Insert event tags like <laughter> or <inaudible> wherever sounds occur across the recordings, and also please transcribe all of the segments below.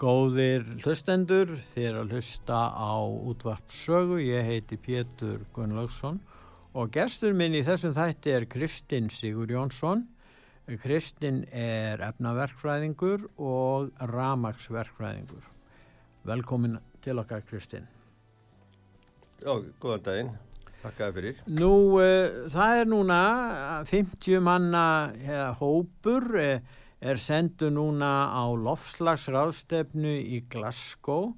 Góðir hlustendur, þér að hlusta á útvarpsögu, ég heiti Pétur Gunnlaugsson og gestur minn í þessum þætti er Kristinn Sigur Jónsson. Kristinn er efnaverkfræðingur og ramagsverkfræðingur. Velkomin til okkar Kristinn. Já, góðan daginn. Takk að fyrir. Nú, uh, það er núna 50 manna ja, hópur, uh, er sendu núna á lofslagsráðstefnu í Glasgow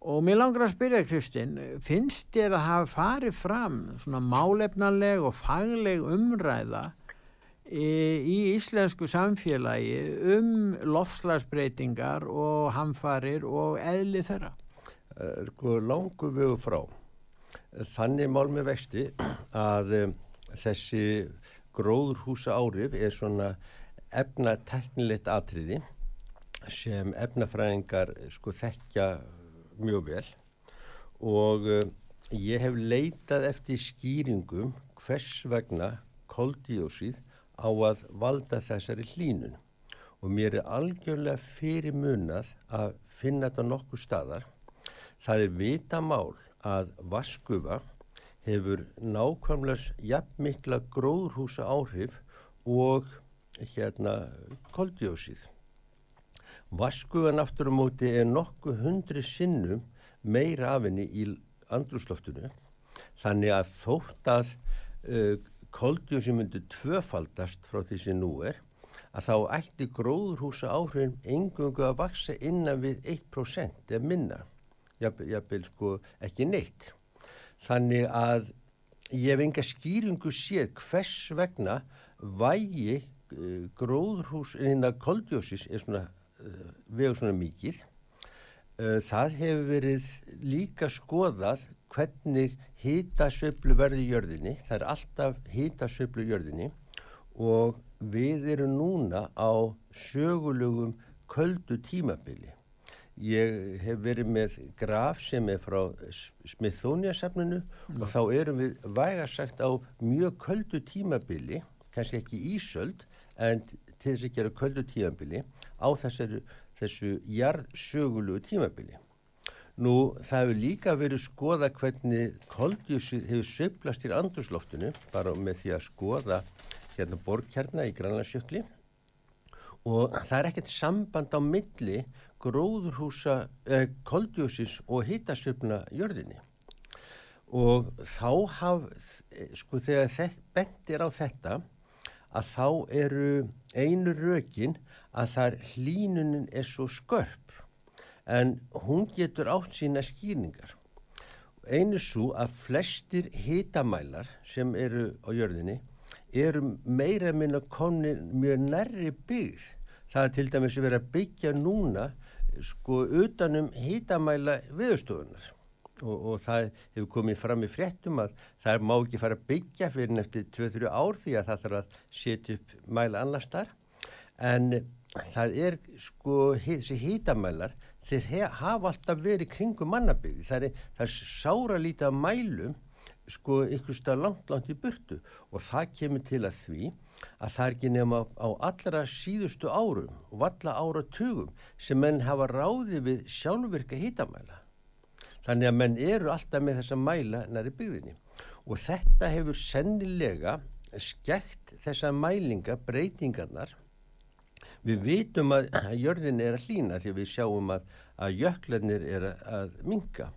og mér langar að spyrja Kristinn, finnst þér að hafa farið fram svona málefnarleg og fagleg umræða í, í íslensku samfélagi um lofslagsbreytingar og hamfarir og eðli þeirra? Er sko langu vegu frá. Þannig mál með vexti að um, þessi gróðurhúsa árif er svona efnateknilegt atriði sem efnafræðingar sko þekkja mjög vel og uh, ég hef leitað eftir skýringum hvers vegna koldíósið á að valda þessari hlínun og mér er algjörlega fyrir munað að finna þetta nokkuð staðar. Það er vita mál að vaskufa hefur nákvæmlega jafn mikla gróðrhúsa áhrif og hérna koldjósið. Vaskugan aftur á móti er nokkuð hundri sinnum meira af henni í andrúsloftinu þannig að þótt að uh, koldjósið myndi tvöfaldast frá því sem nú er að þá ætti gróðurhúsa áhrifin engungu að vaksa innan við 1% eða minna, jafnvel sko ekki neitt. Þannig að ég hef enga skýringu séð hvers vegna vægi gróðurhús en að koldjósis er svona uh, vegur svona mikið uh, það hefur verið líka skoðað hvernig hitasveiflu verði í jörðinni. Það er alltaf hitasveiflu í jörðinni og við erum núna á sögulegum köldu tímabili. Ég hef verið með graf sem er frá Smithsonian-safninu og þá erum við vægarsagt á mjög köldu tímabili kannski ekki ísöld en til þess að gera köldu tímabili á þessari, þessu jarðsögulegu tímabili. Nú það hefur líka verið skoða hvernig koldjúsið hefur söiblast í andurslóftinu bara með því að skoða hérna borgkjarna í Grænlandsjökli og það er ekkert samband á milli gróðurhúsa eh, koldjúsins og hitasöfna jörðinni og þá haf, sko þegar bendir á þetta að þá eru einu rökin að þar hlínunin er svo skörp en hún getur átt sína skýringar. Einu svo að flestir hitamælar sem eru á jörðinni eru meira minna komin mjög nærri byggð. Það er til dæmis að vera byggja núna sko utanum hitamæla viðstofunar og, og það hefur komið fram í fréttum að það má ekki fara að byggja fyrir eftir 2-3 ár því að það þarf að setja upp mæla annars þar en það er sko þessi hýtamælar þeir hafa alltaf verið kringum mannabygði það er, er sára lítið að mælum sko ykkur stað langt langt í burtu. Og það kemur til að því að það er ekki nema á allra síðustu árum og valla áratugum sem menn hafa ráði við sjálfvirka hýtamæla Þannig að menn eru alltaf með þessa mæla næri byggðinni og þetta hefur sennilega skekt þessa mælinga breytingarnar. Við vitum að jörðin er að hlýna því að við sjáum að, að jöklarnir er að, að minga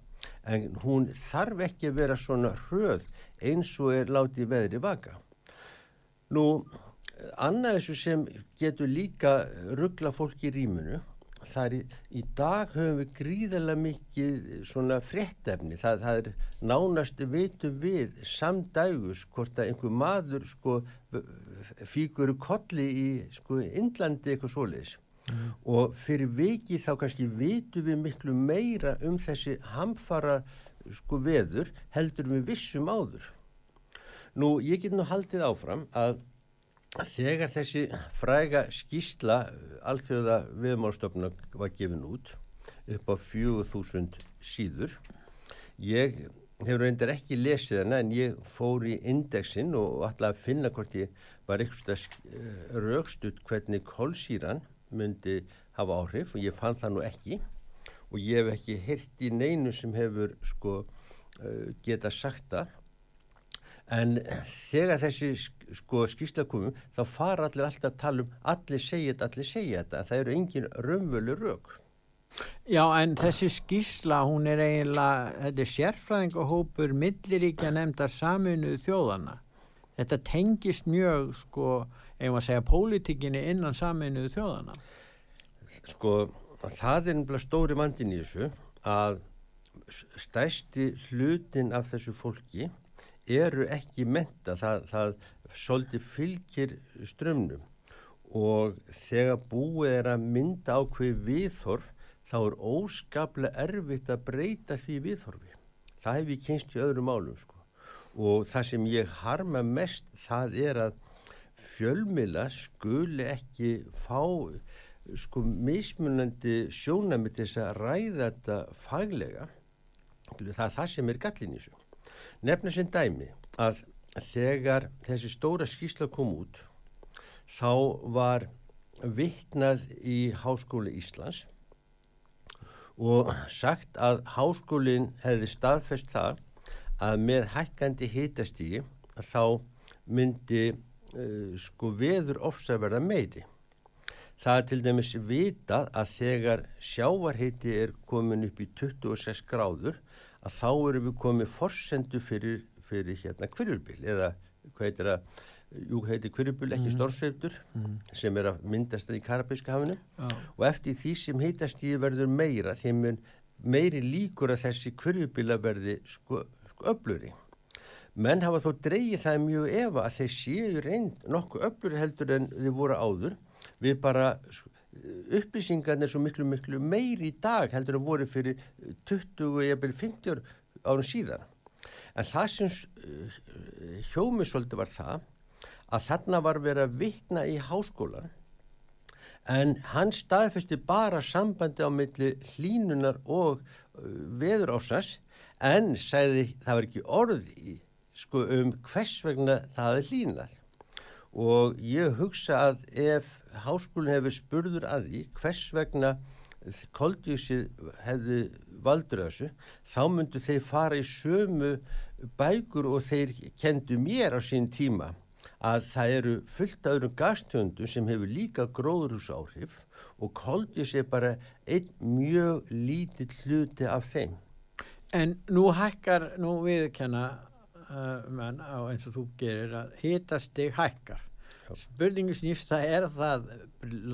en hún þarf ekki að vera svona hröð eins og er látið veðri vaka. Nú, annað þessu sem getur líka ruggla fólk í rýmunu í, í dag höfum við gríðarlega mikið svona fréttefni, það, það er nánast vitu við samdægus hvort að einhver maður sko fíkur kolli í sko Indlandi eitthvað svoleiðis mm. og fyrir viki þá kannski vitu við miklu meira um þessi hamfara sko veður heldur við vissum áður. Nú ég get nú haldið áfram að þegar þessi fræga skýsla alþjóða viðmálstofna var gefin út upp á 4000 síður ég hefur reyndar ekki lesið hana en ég fór í indexin og ætlaði að finna hvort ég var eitthvað eh, raukstuð hvernig kólsýran myndi hafa áhrif og ég fann það nú ekki. Og ég hef ekki hirt í neinu sem hefur sko uh, geta sagt það en þegar þessi sko skýrsla komum þá fara allir alltaf að tala um allir segja þetta, allir segja þetta það eru engin raunvölu rauk Já en þessi skísla hún er eiginlega, þetta er sérfræðingahópur milliríkja nefndar saminuð þjóðana. Þetta tengist mjög sko, ef maður segja pólitíkinni innan saminuð þjóðana. Sko það er náttúrulega stóri mandin í þessu að stæsti hlutin af þessu fólki eru ekki menta, það, það svolítið fylgir strömmnum og þegar búið er að mynda ákveð viðþorf þá er óskaplega erfitt að breyta því viðhorfi. Það hef ég kynst í öðrum málum sko. Og það sem ég harma mest það er að fjölmila skuli ekki fá sko mismunandi sjónami til þess að ræða þetta faglega. Það er það sem er gallin Nefna sem dæmi að þegar þessi stóra skísla kom út þá var vittnað í Háskóli Íslands og sagt að háskólinn hefði staðfest það að með hækkandi hitastígi þá myndi uh, sko veður ofsa verða meiri. Það er til dæmis vitað að þegar sjávarhiti er komin upp í 26 gráður að þá eru við komið forsendu fyrir, fyrir hérna hverjurbil eða hvað heitir að jú heiti Kviribul ekki mm. stórsveiftur mm. sem er að myndast í Karabíska hafinu ah. og eftir því sem heitast í verður meira þeim meiri líkur að þessi Kviribula verði sko, sko öfluri menn hafa þó dreyið það mjög efa að þeir séu reynd nokkuð öfluri heldur en þið voru áður við bara sko, upplýsingarnir svo miklu miklu meiri í dag heldur að voru fyrir 20 eða 50 árum síðan. En það sem uh, hjómisöldu var það að þarna var verið að vikna í háskólan en hann staðfesti bara sambandi á milli hlínunar og uh, veður ásans en sæði það var ekki orði sko, um hvers vegna það er hlínað og ég hugsa að ef háskólinn hefur spurður að því hvers vegna koldjúsið hefði valdur þessu þá myndu þeir fara í sömu bækur og þeir kendu mér á sín tíma að það eru fullt öðrum gastjöndum sem hefur líka gróðrúsáhrif og koldjus er bara einn mjög lítill hluti af þeim. En nú hækkar, nú viðkenna uh, menn á eins og þú gerir að hitast þig hækkar. Spurningu snýst að er það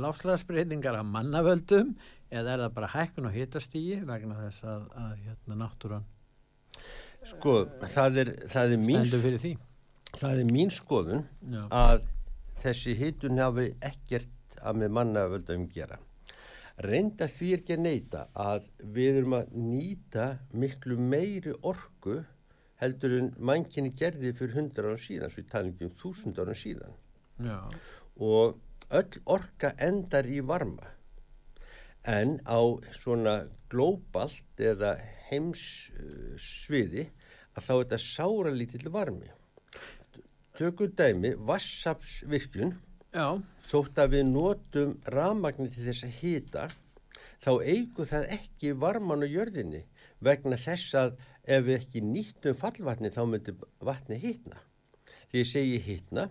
láslagsbreytingar af mannavöldum eða er það bara hækkun og hitastígi vegna þess að, að hérna náttúran Sko, það er, það er mín... Stendur fyrir því? Það er mín skoðun Já. að þessi hitun hafi ekkert að með mannavöldum gera. Reynda því ekki að neyta að við erum að nýta miklu meiri orgu heldur en mannkynni gerði fyrir hundra ára síðan svo í talingum þúsund ára síðan Já. og öll orga endar í varma. En á svona glóbalt eða heimssviði að þá er þetta sára lítill varmi. Tökum dæmi vassapsvirkjun þótt að við notum rafmagnir til þess að hýta þá eigum það ekki varman á jörðinni vegna þess að ef við ekki nýttum fallvatni þá myndir vatni hýtna því ég segi hýtna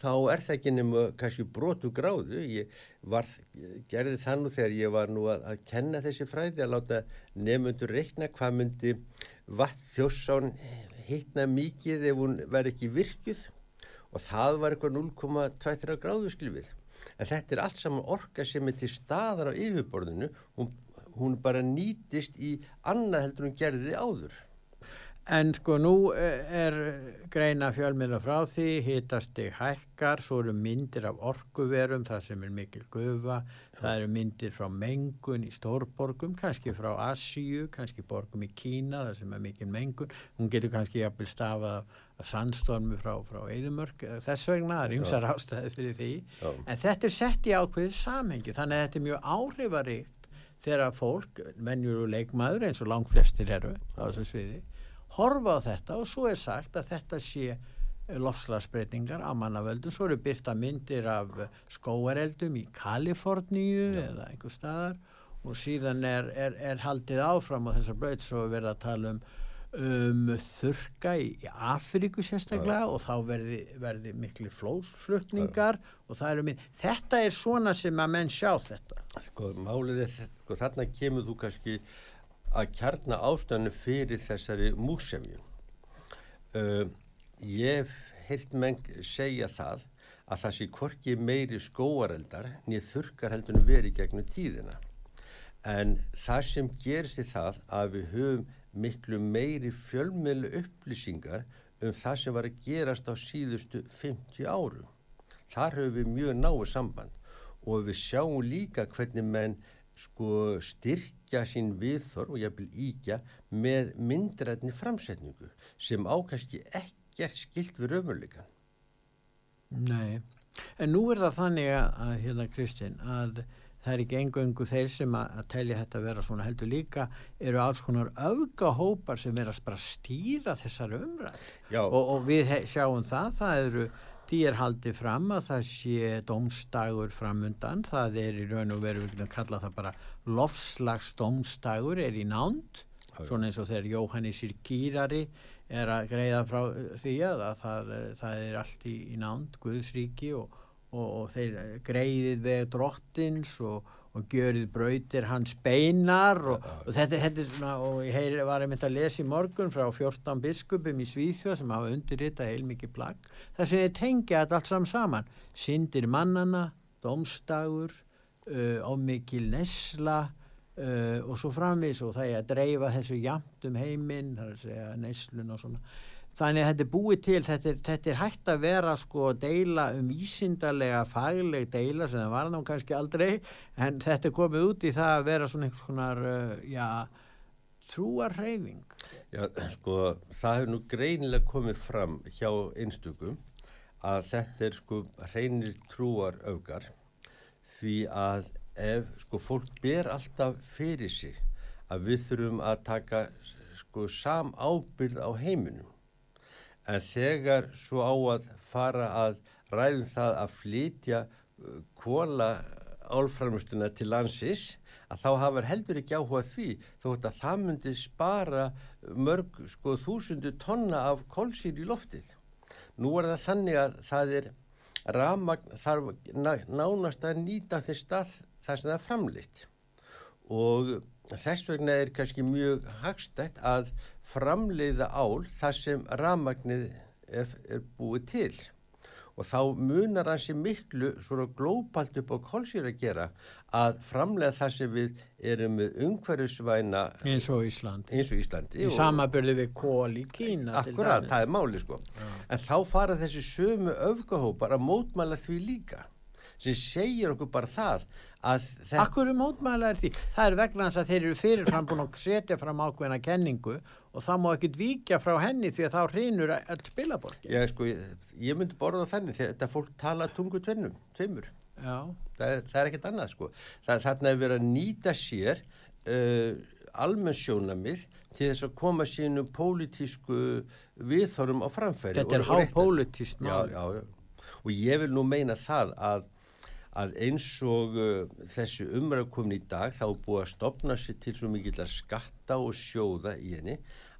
þá er það ekki nema kannski brotu gráðu ég var, gerði það nú þegar ég var nú að, að kenna þessi fræði að láta nefnundur reikna hvað myndi vatn þjóssán hittna mikið ef hún verði ekki virkuð og það var eitthvað 0,23 gráðu skilfið. En þetta er allt saman orka sem er til staðar á yfirborðinu, hún, hún bara nýtist í annað heldur hún gerði áður. En sko nú eh, er greina fjölmiðla frá því, hitastig hækkar, svo eru myndir af orkuverum, það sem er mikil gufa, það eru myndir frá mengun í stórborgum, kannski frá Asíu, kannski borgum í Kína, það sem er mikil mengun, hún getur kannski jafnvel stafað af sandstormi frá, frá Eidumörk, þess vegna, er ymsar ástæði fyrir því, Já. en þetta er sett í ákveðið samhengi, þannig að þetta er mjög áhrifaríkt þegar fólk, mennjur og leikmaður eins og langt flestir eru á þessu sviði, horfa á þetta og svo er sagt að þetta sé lofslagsbreytingar á mannavöldum, svo eru byrta myndir af skóareldum í Kaliforníu Já. eða einhver staðar og síðan er, er, er haldið áfram á þessar breyt svo verða að tala um, um þurka í, í Afríku sérstaklega Já. og þá verði, verði miklu flósflutningar og það eru mynd, þetta er svona sem að menn sjá þetta Sko málið er, sko þarna kemur þú kannski að kjarna ástæðinu fyrir þessari músemju. Uh, ég heilt menn segja það að það sé korki meiri skóareldar nýð þurkar heldur verið gegnum tíðina. En það sem gerist í það að við höfum miklu meiri fjölmiðlu upplýsingar um það sem var að gerast á síðustu 50 árum. Þar höfum við mjög náðu samband og við sjáum líka hvernig menn sko styrkja sín viðþorf og jafnvel íkja með myndrætni framsetningu sem ákast ekkert skilt við raunveruleikan. Nei, en nú er það þannig að, hérna Kristinn, að það er ekki engöngu þeir sem að, að telja þetta að vera svona heldur líka eru alls konar öfgahópar sem er að stýra þessar umræð og, og við sjáum það, það eru Því er haldið fram að það sé domstagur framundan, það er í raun og veru, við getum kallað það bara lofslagsdomstagur er í nánd, svona eins og þegar Jóhannisir Kýrari er að greiða frá því að það, það er allt í, í nánd, Guðsríki og, og, og þeir greiðið við drottins og og gjörið brautir hans beinar og, og þetta, þetta er svona og ég heyr, var einmitt að lesa í morgun frá 14 biskupum í Svíþjóð sem hafa undirritað heilmikið plagg þar sem þið tengja þetta allt saman saman. Syndir mannana, domstagur uh, ámikil nesla uh, og svo framvis og það er að dreifa þessu jamt um heiminn, það er að segja neslun og svona Þannig að þetta er búið til, þetta er, þetta er hægt að vera sko að deila um vísindarlega fagleg deila sem það var ná kannski aldrei en þetta er komið út í það að vera svona einhvers konar, uh, já, trúarreyfing. Já, sko það hefur nú greinilega komið fram hjá einstökum að þetta er sko reynir trúaröfgar því að ef sko fólk ber alltaf fyrir sig að við þurfum að taka sko sam ábyrð á heiminum en þegar svo á að fara að ræðum það að flytja uh, kóla álframustuna til landsis að þá hafar heldur ekki áhuga því þótt að það myndi spara mörg sko þúsundu tonna af kólsýr í loftið. Nú er það þannig að það er ramagn þarf nánast að nýta þess stað þar sem það er framleitt og þess vegna er kannski mjög hagstætt að framleiða ál þar sem ramagnið er, er búið til og þá munar hansi miklu svona glópalt upp á kólsýr að gera að framlega það sem við erum með umhverjusvæna eins og Íslandi, eins og Íslandi í samabörðu við kól í Kína akkurat, það er máli sko Já. en þá fara þessi sömu öfgahópar að mótmæla því líka sem segir okkur bara það Akkur er mótmælar því? Það er vegna þess að þeir eru fyrirfram búin að setja fram ákveðina kenningu og það má ekkit vika frá henni því að þá hrinur all spilaborgin. Já, sko, ég, ég myndi borða þenni þegar þetta fólk tala tungu tvennum, tveimur. Já. Það það er ekkit annað, sko. Það, þarna er verið að nýta sér uh, almennsjónamið til þess að koma sínu pólitísku viðþorum á framfæri. Þetta er. Já, já, já. Og ég vil nú meina það að að eins og uh, þessi umræðkomin í dag þá búið að stopna sér til svo mikill að skatta og sjóða í henni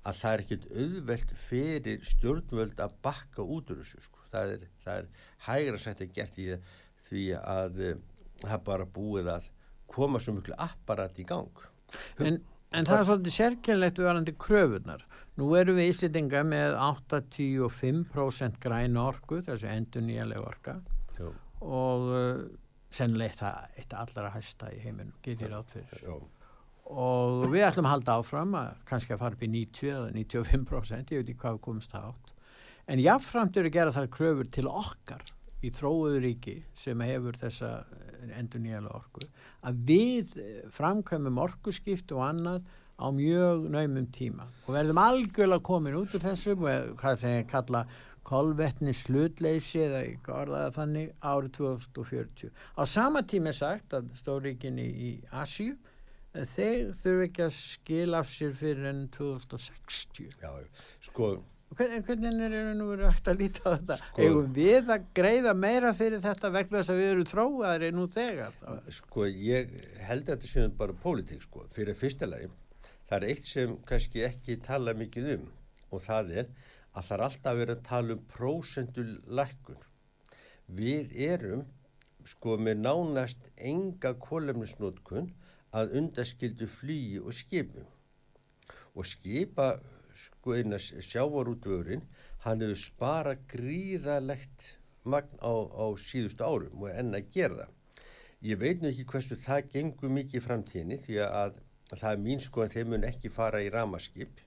að það er ekkert auðvelt fyrir stjórnvöld að bakka út úr þessu sko. það, er, það er hægra sætt að gert í því að uh, það bara búið að koma svo miklu apparat í gang En, en það er svolítið sérkjörlegt verðandi kröfunar nú eru við Íslitinga með 85% græn orku þessu endur nýjarlega orka Jó. Og uh, sennilega eitt allra hæsta í heiminum, getur ég rátt fyrir. Já. og við ætlum að halda áfram að kannski að fara upp í 90 eða 95% ég veit ekki hvað við komumst átt en jáfnframt eru að gera þar kröfur til okkar í þróuðu ríki sem hefur þessa endur nýjala orku að við framkvæmum orkuskipt og annað á mjög naumum tíma og verðum algjörlega komin út úr þessu hvað þeir kalla kolvetni slutleysi eða orðaða þannig árið 2040 á sama tíma er sagt að stóríkinni í Asjú þeir þurfu ekki að skila af sér fyrir enn 2060 Já, sko Hvern, hvernig er það nú verið hægt að líta á þetta? Sko, Eða við að greiða meira fyrir þetta vegna þess að við erum tróðaðir nú þegar? Sko, ég held að þetta séum bara pólitík, sko. Fyrir fyrsta lagi, það er eitt sem kannski ekki tala mikið um og það er að það er alltaf verið að tala um prósendulækkun. Við erum, sko, með nánast enga kólefnisnótkun að undaskildu flýi og skipum. Og skipa sko eina sjávarútvörin hann hefur spara gríðalegt magn á, á síðustu árum og enn að gera það. Ég veit nú ekki hversu það gengur mikið í framtíðinni því að, að það er mín sko en þeir mun ekki fara í ramaskip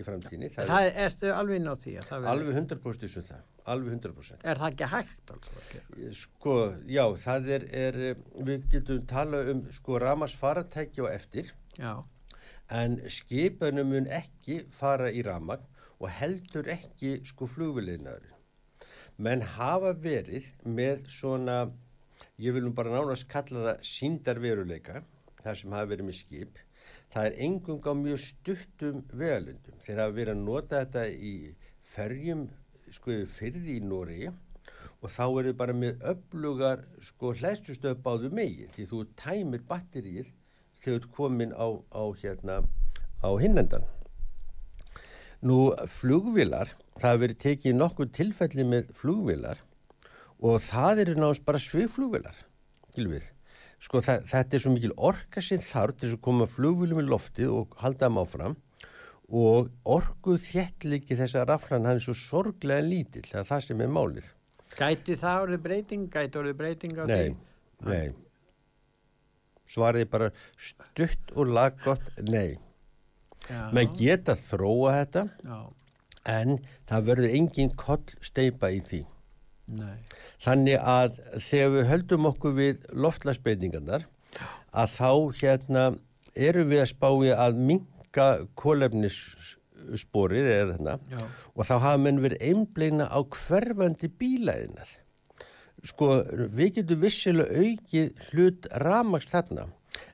í framtíðinni. Það, það er, erstu alveg því að það verður? Alveg 100% þessum það, alveg 100%. Er það ekki hægt alltaf? Sko, já, það er, er við getum tala um sko ramasfaratæki og eftir. Já en skipunum mun ekki fara í ramagn og heldur ekki sko flugvilegnaður. Menn hafa verið með svona, ég vil nú bara nánast kalla það síndarveruleika, þar sem hafa verið með skip. Það er engung á mjög stuttum vegalundum. Þeir hafa verið að nota þetta í ferjum sko fyrði í Nóri og þá er þið bara með öflugar sko hlæstustöð báðu megin því þú tæmir batterið þegar þú komin á, á, hérna, á hinnendan. Nú flugvilar, það hefur verið tekið nokkuð tilfelli með flugvilar og það eru náttúrulega bara svigflugvilar, tilvið. Sko það, þetta er svo mikil orka sem þarf til að koma flugvilum í loftið og halda þeim áfram og orguð þjettliki þessa raflan hann er svo sorglega lítill, það er það sem er málið. Gæti það orðið breyting? Gæti orðið breyting á nei, því? Nei, nei svariði bara stutt og laggott nei. Já. menn geta þróa þetta Já. en það verður engin koll steipa í því nei. þannig að þegar við höldum okkur við loftlagsbreytingarnar að þá hérna eru við að spái að minga kólefnissporið eða þarna og þá hafa menn verið einbleina á hverfandi bílaðinað sko við getum vissilega aukið hlut ramaks þarna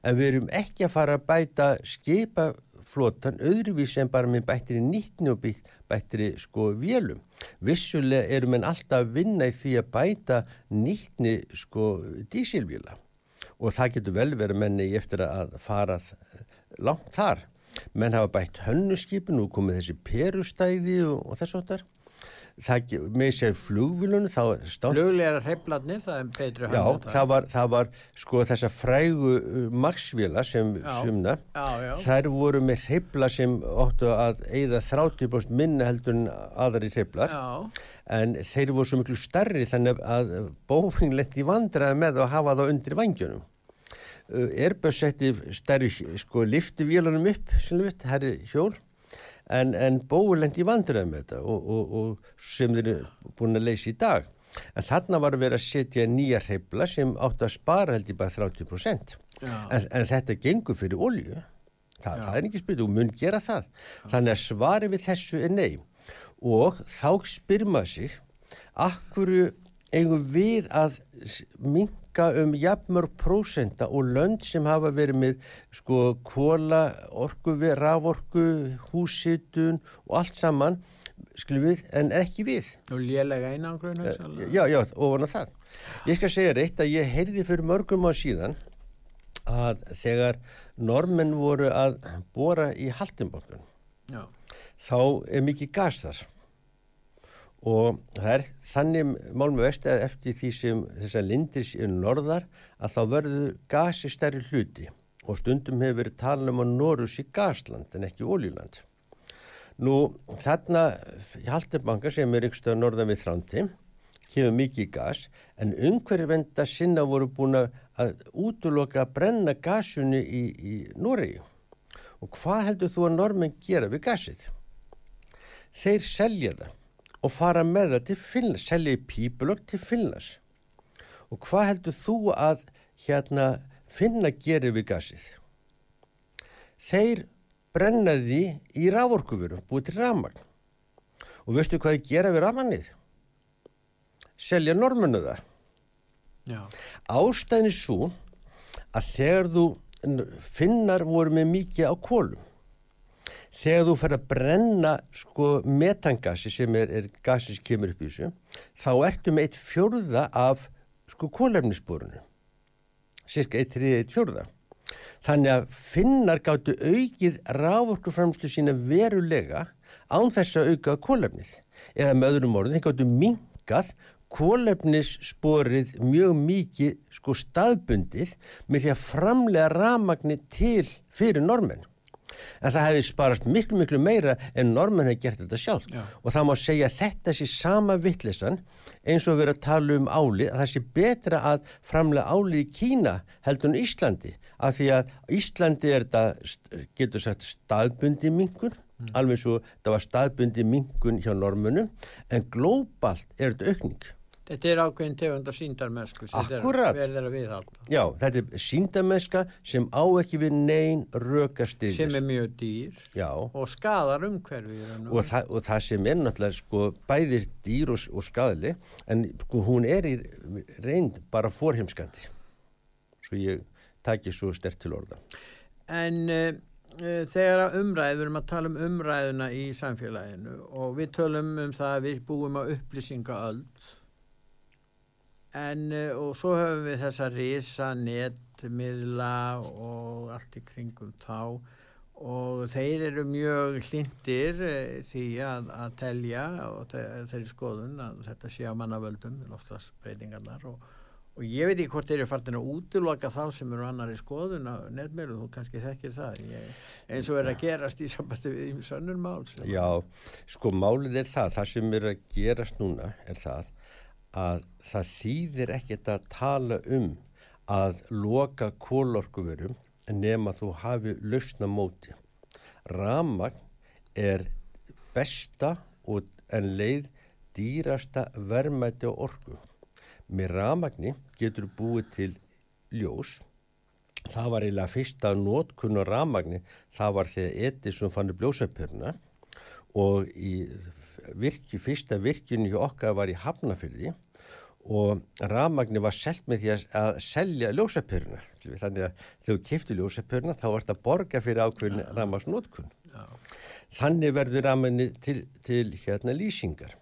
en við erum ekki að fara að bæta skipaflotan öðruvís en bara með bættri nýttni og bættri sko vélum. Vissulega erum en alltaf að vinna í því að bæta nýttni sko dísilvíla og það getur vel verið menni eftir að fara langt þar. Menn hafa bætt hönnuskipin og komið þessi perustæði og, og þess að þar það með sér flugvilun fluglegar hreifladnir það er betri já, það var, það var sko þessa frægu uh, maksvila sem sumna þær voru með hreifla sem óttu að eigða 30% minna heldur en aðri hreiflar en þeir voru svo miklu starri þannig að bófing lendi vandraði með að hafa það undir vangjunum uh, Airbus setti stærri sko liftivílanum upp veit, herri hjól en, en bóulendi vandröðum með þetta og, og, og sem þeir eru búin að leysa í dag. En þarna var að vera að setja nýja hreifla sem átt að spara held í bara 30%. En, en þetta gengur fyrir olju. Þa, það er ekki spyrt og mun gera það. Já. Þannig að svari við þessu er nei. Og þá spyr maður sig, akkur eigum við að minga hækka um jafnmörg prósenda og lönd sem hafa verið með sko kóla, orgu, raforgu, húsitun og allt saman við, en ekki við. Og lélega einangrun? Uh, já, já, ofan á það. Ég skal segja reitt að ég heyrði fyrir mörgum á síðan að þegar normenn voru að bóra í Haltinborgun þá er mikið gas þar og það er þannig málum vest að eftir því sem þessar lindir séu norðar að þá verður gasi stærri hluti og stundum hefur verið talað um að Norus í gasland en ekki ólíland. Nú þarna Haltenbanka sem er ykkurstað norðan við Þrándi kemur mikið gas en umhverju venda sinna voru búin að útloka að brenna gasunni í, í Noregi Og hvað heldur þú að normin gera við gasið? Þeir selja það og fara með það til Finnlands, selja í pípulög til Finnlands. Og hvað heldur þú að hérna finna gerir við gasið? Þeir brennaði í rávorkuveru, búið til rámagn. Og veistu hvað þið gera við rámagnið? Selja normunu það. Já. Ástæðin er svo að þegar þú finnar voru með mikið á kólum þegar þú fer að brenna sko metangasi sem er, er gasi sem kemur upp í þessu þá ertu með eitt fjörða af sko kólefnisborunu cirka eitt þriðið eitt fjörða þannig að finnar gáttu aukið rávorkuframslu sína verulega án þess að auka kólefnið eða með öðrum orðin þeir gáttu minkað kólefnissporið mjög mikið sko staðbundið með því að framlega ramagnir til fyrir normenn. En það hefði sparast miklu miklu meira en normenn hefði gert þetta sjálf Já. og það má segja þetta sé sama vittlesan eins og verið að tala um áli að það sé betra að framlega áli í Kína heldur en Íslandi af því að Íslandi er þetta getur sagt staðbundi mingun mm. alveg svo það var staðbundi mingun hjá normunum en glóbalt er þetta aukning Þetta er ákveðin tegund að síndarmesku sem verður að viðhalda. Já, þetta er síndameska sem á ekki við neyn röka Sem er mjög dýr Já, og skadar umhverfið. og, það, og það sem er náttúrulega sko bæði dýr og, og skadli, en sko hún er í reynd bara forheimskandi. Svo ég taki svo stert til orða. En uh, þegar að umræðu, við erum að tala um umræðuna í samfélaginu og við tölum um það að við búum á upplýsingaöld en uh, og svo höfum við þessa risa netmiðla og allt í kringum þá. Og þeir eru mjög hlindir uh, því að, að telja og þe- þeirri skoðun að þetta sé á mannavöldum, loftasbreytingarnar og Og ég veit ekki hvort þeir eru farin að útiloka þá sem eru annari skoðun á netmeilu, þú kannski þekkir það, ég, eins og er að gerast í sambandi við í sönnur mál. Já, sko málið er það, það sem er að gerast núna er það að það þýðir ekkert að tala um að loka kólorkuverum nema þú hafi lausna móti. Ramagn er besta og en leið dýrasta verðmæti og orku. Með ramagni getur búið til ljós það var eiginlega fyrsta nótkunn á ramagni, það var þegar Edison fann upp ljósapörna og í virki, fyrsta virkinu hjá okkar var í Hafnafyrði og ramagni var selt með því að, að selja ljósapörna þannig að þegar þú kifti ljósapörna þá vart að borga fyrir ákveðin ja. ramagsnótkun Já. þannig verður ramagni til, til hérna lýsingar.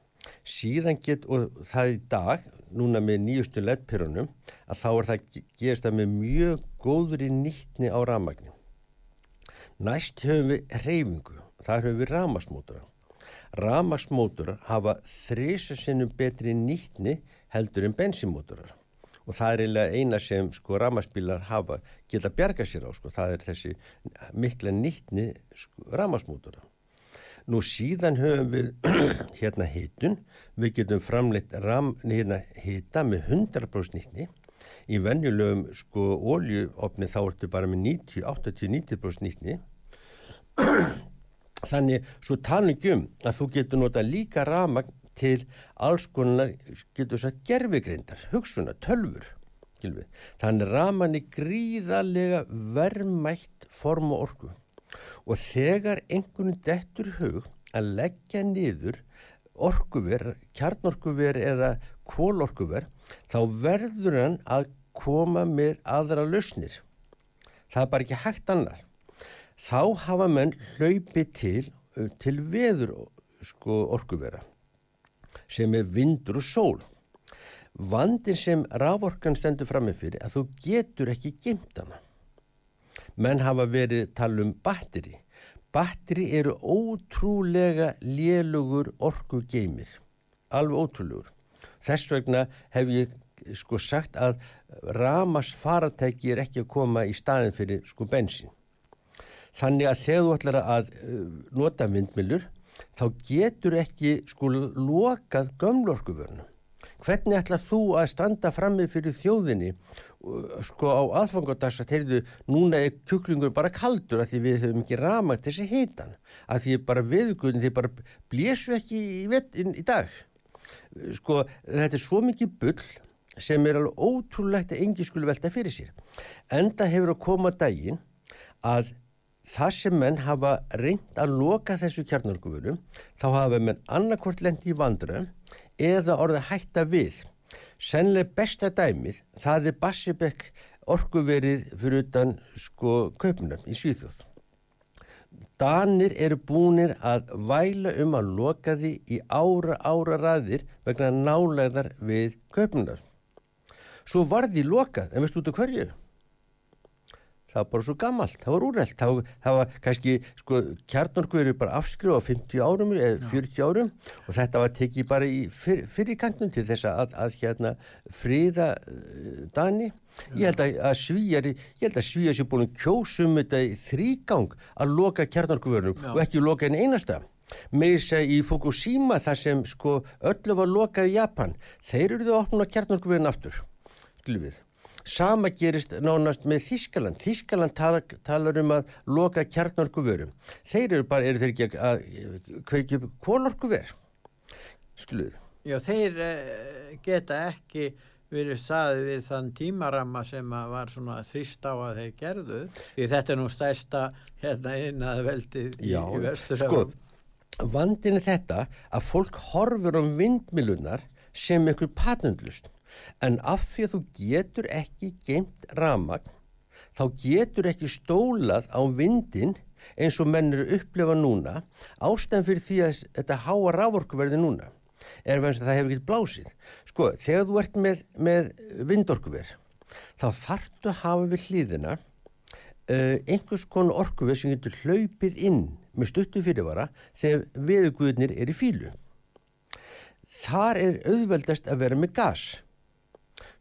Síðan get, og það í dag núna með nýjustu leddpyrunum að þá er það gerist það með mjög góðri nýttni á ramagni næst höfum við reyfingu þar höfum við ramasmótura ramasmóturar hafa þrisa sinnum betri nýttni heldur en bensimóturar og það er eiginlega eina sem sko ramasbílar hafa geta bjarga sér á sko það er þessi mikla nýttni sko, ramasmótura Nú síðan höfum við <clears throat> hérna hitun, við getum framleitt ram, hérna, hita með 100% nýttni. Í venjulegum sko óljuofni þá ertu bara með 90, 80-90% nýttni. Þannig svo talum ekki um að þú getur nota líka ramagn til alls konar, getur sagt gerfigreindar, hugsunar, tölfur. Gilvið. Þannig ramagn er gríðarlega verðmætt form og orku og þegar einhvern dettur hug að leggja niður orkuver, kjarnorkuver eða kólorkuver þá verður hann að koma með aðra lausnir. Það er bara ekki hægt annað. Þá hafa menn hlaupi til, til veður sko, orkuvera sem er vindur og sól. Vandin sem raforkan stendur framifyrir að þú getur ekki gemt hana menn hafa verið tala um batteri. Batteri eru ótrúlega lélugur orku geymir, alveg ótrúlegur. Þess vegna hef ég sko sagt að ramas faratæki er ekki að koma í staðin fyrir sko bensin. Þannig að þegar þú ætlar að nota vindmilur þá getur ekki sko lokað gömlorkuvörnum. Hvernig ætlar þú að standa frammi fyrir þjóðinni sko á aðfangardags að heyrðu, núna er kjúklingur bara kaldur að því við höfum ekki ramagt þessi hitan að því bara viðgutin því bara blésu ekki í, í, í dag. Sko þetta er svo mikið bull sem er alveg ótrúlegt að engi skulle velta fyrir sér. Enda hefur að koma daginn að það sem menn hafa reynd að loka þessu kjarnarkufunum þá hafa menn annarkvort lendi í vandra eða orða hætta við. Sennileg besta dæmið það er Bassibekk orkuverið fyrir utan sko kaupnum í Svíþjóð. Danir eru búinir að væla um að loka því í ára ára raðir vegna nálegar við kaupnum svo var því lokað en veistu út af hverju það var bara svo gammalt, það var úrreld það, það var kannski, sko, kjarnorkuverið bara afskrifa á 50 árum eða 40 árum og þetta var tekið bara í fyr, fyrirkantun til þess að, að hérna fríða uh, Dani. Ég held að, að svíjar ég held að svíjar sé búin kjósum þetta í þrýgang að loka kjarnorkuverðum og ekki loka einn einasta. Með þess að í Fukushima þar sem sko öllu var lokað í Japan. Þeir eru það að opna kjarnorkuverðin aftur glifið Sama gerist nánast með Þískaland. Þískaland talar, talar um að loka kjarnorku vörum. Þeir eru bara, eru þeir ekki að kveikja upp kólorku ver? Skluð. Já, þeir uh, geta ekki verið staðið við þann tímaramma sem var svona þrýst á að þeir gerðu. Því þetta er nú stæsta hérna inn að veldi í, í vestur. Sko, vandin er þetta að fólk horfur um vindmilunar sem einhver patnundlust en af því að þú getur ekki geimt ramagn þá getur ekki stólað á vindin eins og menn eru upplefa núna ástæðan fyrir því að þetta háa rávorku verði núna er að það hefur ekkert blásið. Sko, þegar þú ert með, með vindorkuver þá þartu að hafa við hlýðina uh, einhvers konu orkuver sem getur hlaupið inn með stuttu fyrirvara þegar viðguðnir er í fílu þar er auðveldast að vera með gas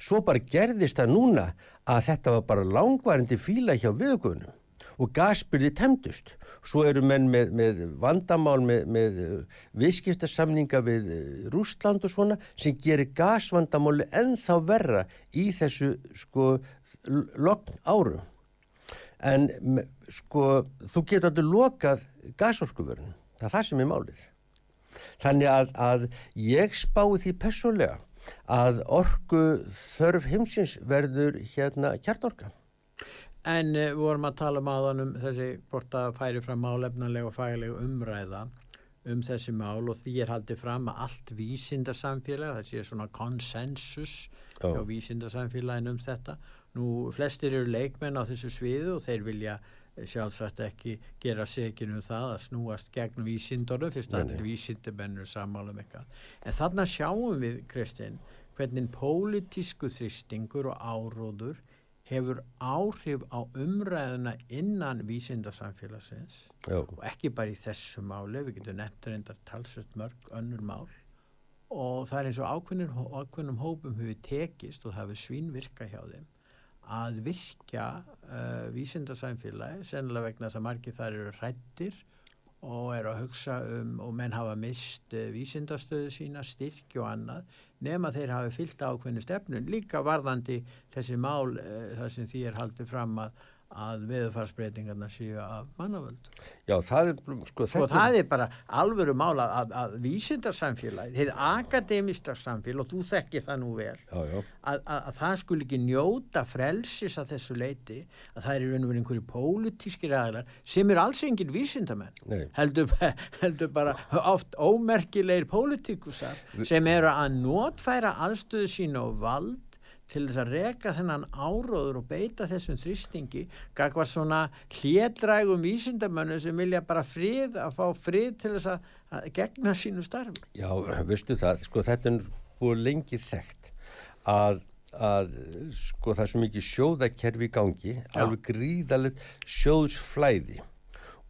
Svo bara gerðist það núna að þetta var bara langvarandi fíla hjá viðgöðunum og gasbyrði temdust. Svo eru menn með, með vandamál með, með uh, viðskiptarsamninga við uh, Rústland og svona sem gerir gasvandamáli ennþá verra í þessu sko lokn árum. En sko þú getur alltaf lokað gasorkuvörun. Það er það sem er málið. Þannig að, að ég spái því personlega að orgu þörf heimsins verður hérna kjarnorka. En uh, vorum að tala um aðan um þessi bort að færi fram málefnarlega og fælega umræða um þessi mál og því er haldið fram að allt vísindarsamfélag, það sé svona konsensus á vísindarsamfélagin um þetta. Nú flestir eru leikmenn á þessu sviðu og þeir vilja sjálfsagt ekki gera segin um það að snúast gegn vísindunum fyrst að vísindumennur samálum eitthvað. En þannig sjáum við Kristinn hvernig pólitísku þristingur og áróður hefur áhrif á umræðuna innan vísindarsamfélagsins og ekki bara í þessu máli við getum nefndur endar talsveit mörg önnur mál. Og það er eins og ákveðnum hópum hefur tekist og það hefur svínvirka hjá þeim að virkja uh, vísindarsamfélagi sennilega vegna þess að margir þar eru hrættir og eru að hugsa um og menn hafa mist uh, vísindarstöðu sína, styrki og annað nema þeir hafi fyllt ákveðinu stefnun líka varðandi þessi mál uh, þar sem því er haldið fram að að veðufarsbreytingarna séu af mannavöld. Já, það er sko, sko það er bara alvöru mála að, að vísindarsamfélagi, þeir akademistarsamfélag og þú þekkir það nú vel já, já. Að, að, að það skul ekki njóta frelsis að þessu leiti að það er verið einhverju pólitískir aðlar sem er alls engin vísindamenn heldur, <laughs> heldur bara oft ómerkilegir pólitíkusar sem eru að notfæra aðstöðu sín og vald til þess að reka þennan áróður og beita þessum þrýstingi gagvar svona hlédrægum vísindamönu sem vilja bara frið að fá frið til þess að, að gegna sínu starfi. Já, veistu það, sko þetta er búið lengi þekkt að, að sko það er svo mikið sjóðakerfi í gangi, Já. alveg gríðalegt sjóðsflæði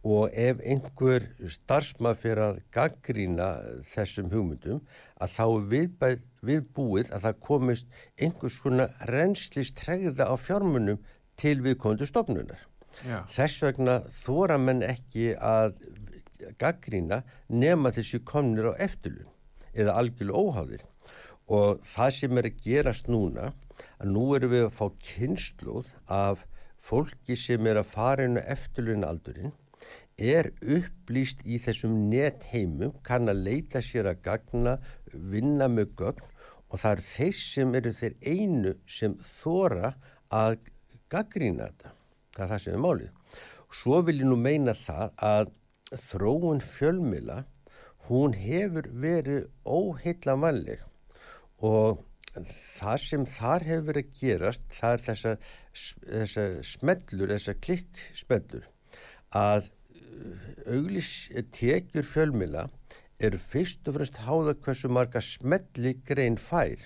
og ef einhver starfsmað fyrir að gaggrína þessum hugmyndum að þá er viðbæð, viðbúið að það komist einhvers svona renslist tregða á fjármunum til viðkondu stofnunar. Já. Þess vegna þóra menn ekki að gaggrína nema þessi komnir á eftirlun eða algjörlega óháðir og það sem er að gerast núna að nú erum við að fá kynnslóð af fólki sem er að fara inn á eftirlun aldurinn er upplýst í þessum netheimum, kann að leita sér að gagna, vinna með gögn og það er þeir sem eru þeir einu sem þóra að gaggrína þetta. Það er það sem er málið. Svo vil ég nú meina það að þróun fjölmila, hún hefur verið óheilla vanleg og það sem þar hefur verið að gerast, það er þessar þessa smellur, þessar klikksmellur að auglis tekjur fjölmila eru fyrst og fremst háða hversu marga smelli grein fær.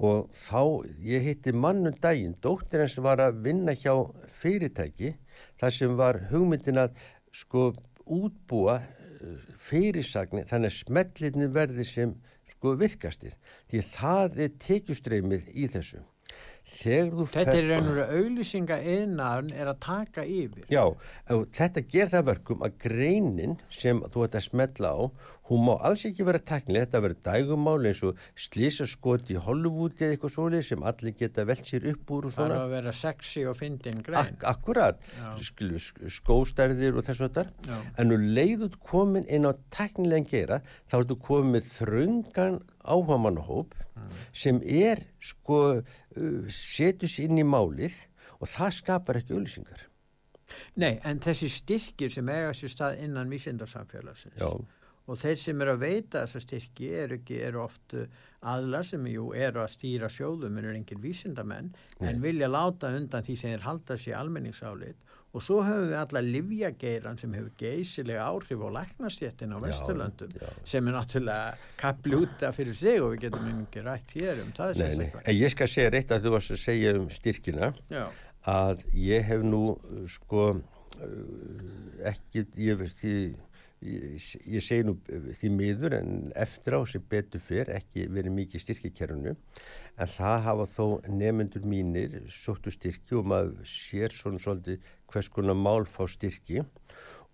Og þá ég hitti mannum daginn, dóttir hans var að vinna hjá fyrirtæki þar sem var hugmyndin að sko útbúa eh, fyrirsagnir þannig að smellinni verði sem sko virkastir. Því það er tekjustreymið í þessu Þetta er raun auðlýsinga einaðun er að taka yfir. Já, þetta ger það verkum að greinin sem þú ætti að smetla á, hún má alls ekki vera teknileg, þetta verður dægumáli eins og slísaskot í Hollywoodi eða eitthvað svolítið sem allir geta velt sér upp úr og svona. Það er að vera sexy og fyndin grein. Ak akkurat, skóstærðir og þess að þetta, en nú leiðut komin inn á teknilegan gera, þá ertu komið þröngan áhagamannahóp mm. sem er sko Uh, setur sér inn í málið og það skapar ekki ölsingar. Nei, en þessi styrkir sem eiga sér stað innan vísindarsamfélagsins og þeir sem eru að veita þessa styrki eru, ekki, eru oft uh, aðlar sem jú eru að stýra sjóðum en eru engir vísindamenn Nei. en vilja láta undan því sem þeir halda sér almenningsálit og svo höfum við alla livjageiran sem hefur geysilega áhrif á læknastjettin á Vesturlöndum já, já. sem er náttúrulega kaplúta fyrir sig og við getum ekki rætt hér um það nei, nei. En ég skal segja reitt að þú varst að segja um styrkina já. að ég hef nú sko ekki, ég veist því ég, ég segi nú því miður en eftir á sem betur fyrr ekki verið mikið styrkikerfunu en það hafa þó nefnendur mínir sóttu styrki og maður sér svona svolítið hvers konar mál fá styrki.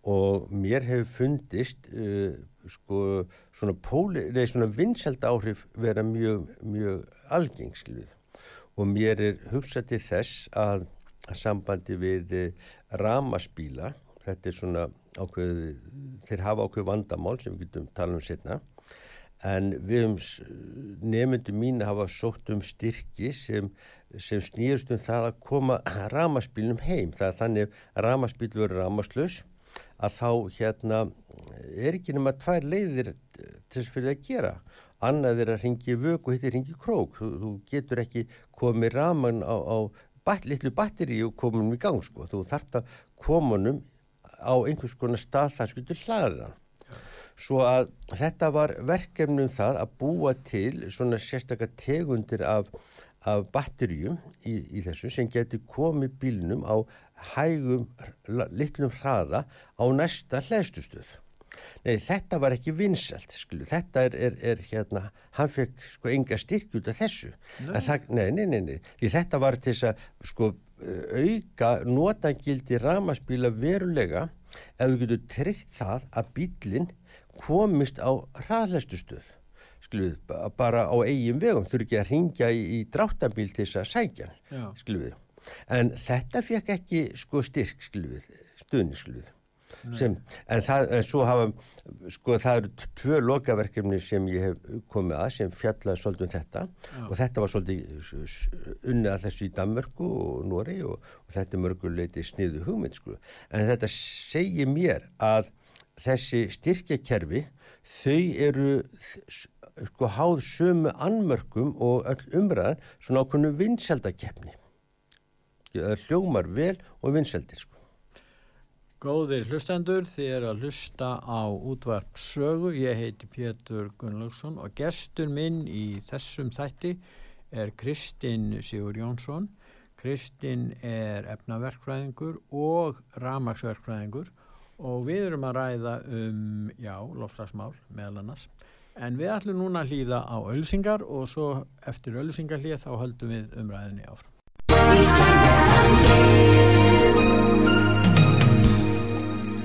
Og mér hefur fundist uh, sko svona, svona vinseld áhrif vera mjög, mjög algengsluð og mér er hugsað til þess að, sambandi við uh, ramaspíla þetta er svona ákveð, þeir hafa ákveð vandamál sem við getum tala um setna en við um nefndum mín hafa sótt um styrki sem, sem snýðust um það að koma ramaspílnum heim. Það er þannig að ramaspíl verður ramaslös að þá hérna er ekki nema tvær leiðir til þess fyrir að gera. Annað er að ringi vög og hitt er ringi krók. Þú, þú getur ekki komið raman á, á bat, litlu batteri og kominum í gang sko. þú þart að komunum á einhvers konar stað það skiltur hlaða svo að þetta var verkefnum það að búa til svona sérstakar tegundir af, af batterjum í, í þessu sem getur komið bílnum á hægum litlum hraða á næsta hlæðstustöð Nei, þetta var ekki vinsalt, skilu, þetta er, er, er hérna, hann fekk sko enga styrk út af þessu. Nei. Það, nei, nei, nei, nei, því þetta var til þess að sko auka notangildi ramaspíla verulega ef þú getur tryggt það að bílinn komist á hraðlæstustöð skluð, bara á eigin vegum þurfi ekki að ringja í, í dráttabíl til þess að sækja skluð en þetta fekk ekki sko styrk skluð, stuðni skluð sem, en það, en svo hafa sko það eru tvö lokaverkefni sem ég hef komið að sem fjallaði svolítið um þetta. Já. og þetta var svolítið unnið að þessu í Danmörku og Nóri og, og þetta er mörguleiti sniðu hugmynd sko. En þetta segir mér að þessi styrkjakerfi þau eru sko háð sömu anmörkum og öll umræðan svona ákveðinu vinsaldakefni hljómar vel og vinsaldir sko Góðir hlustendur, þið er að hlusta á útvarp sögu. Ég heiti Pétur Gunnlaugsson og gestur minn í þessum þætti er Kristinn Sigur Jónsson. Kristinn er efnaverkfræðingur og ramagsverkfræðingur og við erum að ræða um, já, lofslagsmál meðal annars. En við ætlum núna að hlýða á ölsingar og svo eftir ölsingarlið þá höldum við umræðinni áfram.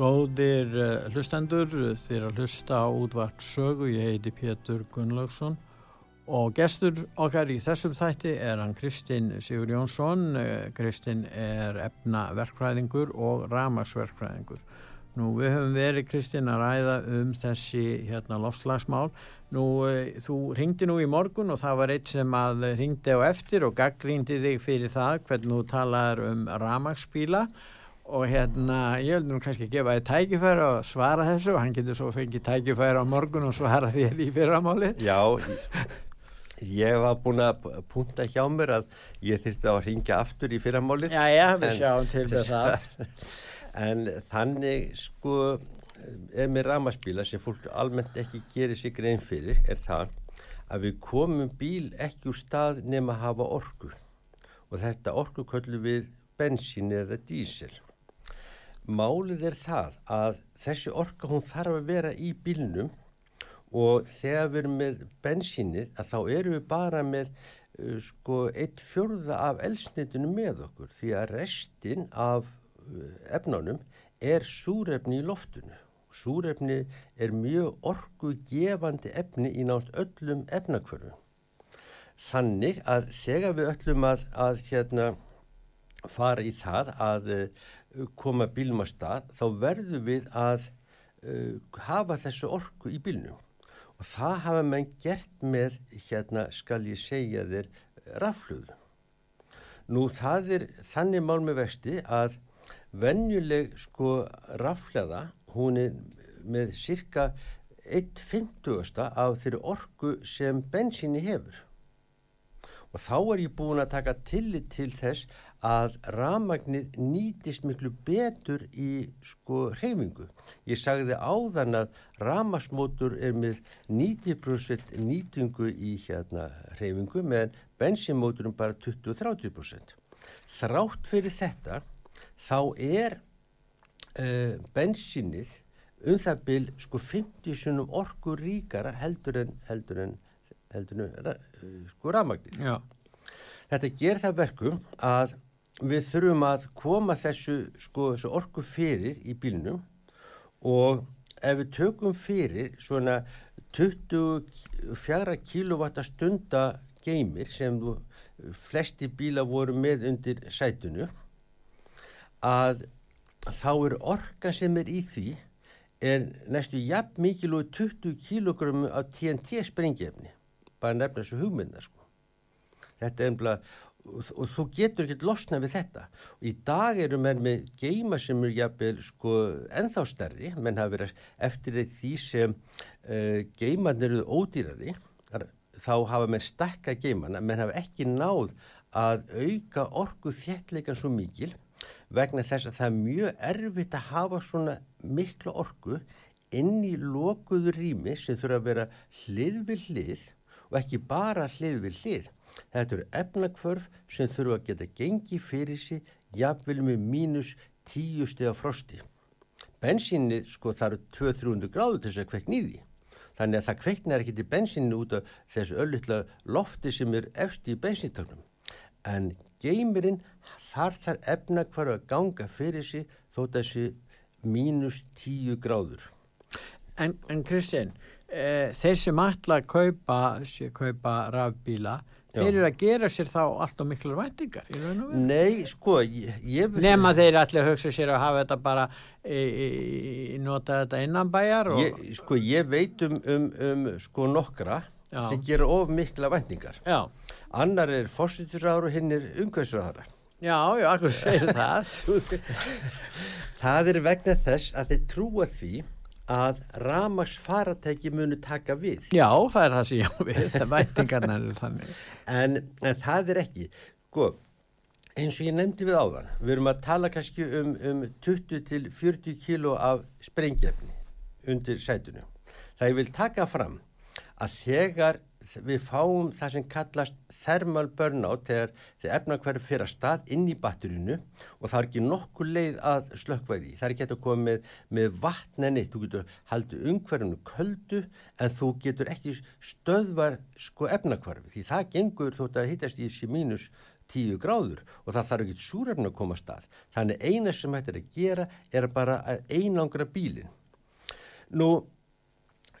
Góðir uh, hlustendur, þér að hlusta á útvart sögu, ég heiti Pétur Gunnlaugsson og gestur okkar í þessum þætti er hann Kristinn Sigur Jónsson, uh, Kristinn er efnaverkfræðingur og ramagsverkfræðingur. Nú við höfum verið Kristinn að ræða um þessi hérna lofslagsmál. Nú þú ringdi nú í morgun og það var eitt sem að ringdi á eftir og gaggrindi þig fyrir það hvernig þú talar um ramagsbíla og hérna ég vil nú kannski gefa þið tækifæri og svara þessu. Og hann getur svo fengið tækifæri á morgun og svara þér í fyrramáli Já, ég var búin að punta hjá mér að ég þurfti að ringja aftur í fyrramáli Já, já, við sjáum til með það. <laughs> En þannig sko er með ramaspíla sem fólk almennt ekki gerir sig grein fyrir er það að við komum bíl ekki úr stað nema að hafa orku. Og þetta orku köllum við bensín eða dísil Málið er það að þessi orka hún þarf að vera í bílnum og þegar við erum með bensínið að þá erum við bara með uh, sko eitt fjörða af elsnitinu með okkur því að restin af uh, efnánum er súrefni í loftinu. Súrefni er mjög orgu gefandi efni í nátt öllum efnakvörfum. Þannig að þegar við öllum að, að hérna, fara í það að uh, koma bílum að stað þá verðum við að uh, hafa þessu orku í bílnum og það hafa menn gert með hérna skal ég segja þér rafluðu. Nú það er þannig mál með vexti að venjuleg sko raflaða hún er með cirka 1.50 af þeirri orku sem bensinni hefur og þá er ég búin að taka tillit til þess að ramagnir nýtist miklu betur í sko hreyfingu. Ég sagði áðan að ramasmótur er með 90% nýtingu í hérna hreyfingu meðan bensinmóturum bara 20-30%. Þrátt fyrir þetta þá er uh, bensinnið um það byl sko 50 sunum orku ríkara heldur en heldur en heldur en uh, sko ramagnir. Já. Þetta ger það verkum að við þurfum að koma þessu, sko, þessu orku fyrir í bílnum og ef við tökum fyrir svona 24 kW stunda geymir sem þú, flesti bíla voru með undir sætunu að þá er orka sem er í því er næstu jafn mikil og 20 kg af TNT sprengjefni bara nefna þessu hugmynda sko. þetta er umlað og, og þú getur ekkert losna við þetta. Og í dag eru menn með geima sem er jafnvel sko ennþá stærri. Menn hafa verið eftir því sem uh, geiman eru ódýrari. Þá hafa menn stakka geimana. Menn hafa ekki náð að auka orgu þjettleikan svo mikil vegna þess að það er mjög erfitt að hafa svona mikla orgu inn í lokuðu rými sem þurfa að vera hlið við hlið og ekki bara hlið við hlið Þetta eru efnakvörf sem þurfa að geta gengið fyrir sig jafnvel með mínus tíu steg af frosti. Bensinni sko það eru 200-300 gráður til þess að kveikna í því. Þannig að það kveiknar ekki til bensinni út af þessu öllutla lofti sem er eftir í bensintögnum. En geimirinn þar þar efnakvörf að ganga fyrir sig þótt þessi mínus tíu gráður. En, en Kristinn, e, þeir sem að kaupa, kaupa rafbíla, þeir eru að gera sér þá allt og miklu væntingar Nei, sko ég, ég... Nefna þeir allir hugsa sér að hafa þetta bara e, e, nota þetta innan bæjar og... ég, Sko ég veit um, um, um sko nokkra Já. sem gera of mikla væntingar. Já. Annar er fórsýttisraður og hinn er umhverfisraðara Já, já, akkur segir það. <laughs> Það er vegna þess að þeir trúa því að ramags faratæki munu taka við. Já, það er það sem ég á við, það vætingarna er þannig. En, en það er ekki, sko, eins og ég nefndi við áðan, við erum að tala kannski um, um 20 til 40 kíló af sprengjefni undir sætunum. Það ég vil taka fram að þegar við fáum það sem kallast thermal burnout þegar þið efnarkværi fyrir að stað inn í batterinu og það er ekki nokkuð leið að slökkvæði. Það er ekki að koma með, með vatnenni, þú getur haldið umhverjunu köldu en þú getur ekki stöðvar sko efnarkværi því það gengur þótt að hittast í þessi mínus tíu gráður og það þarf ekki súrefn að koma að stað. Þannig eina sem þetta er að gera er bara að einangra bílinn. Nú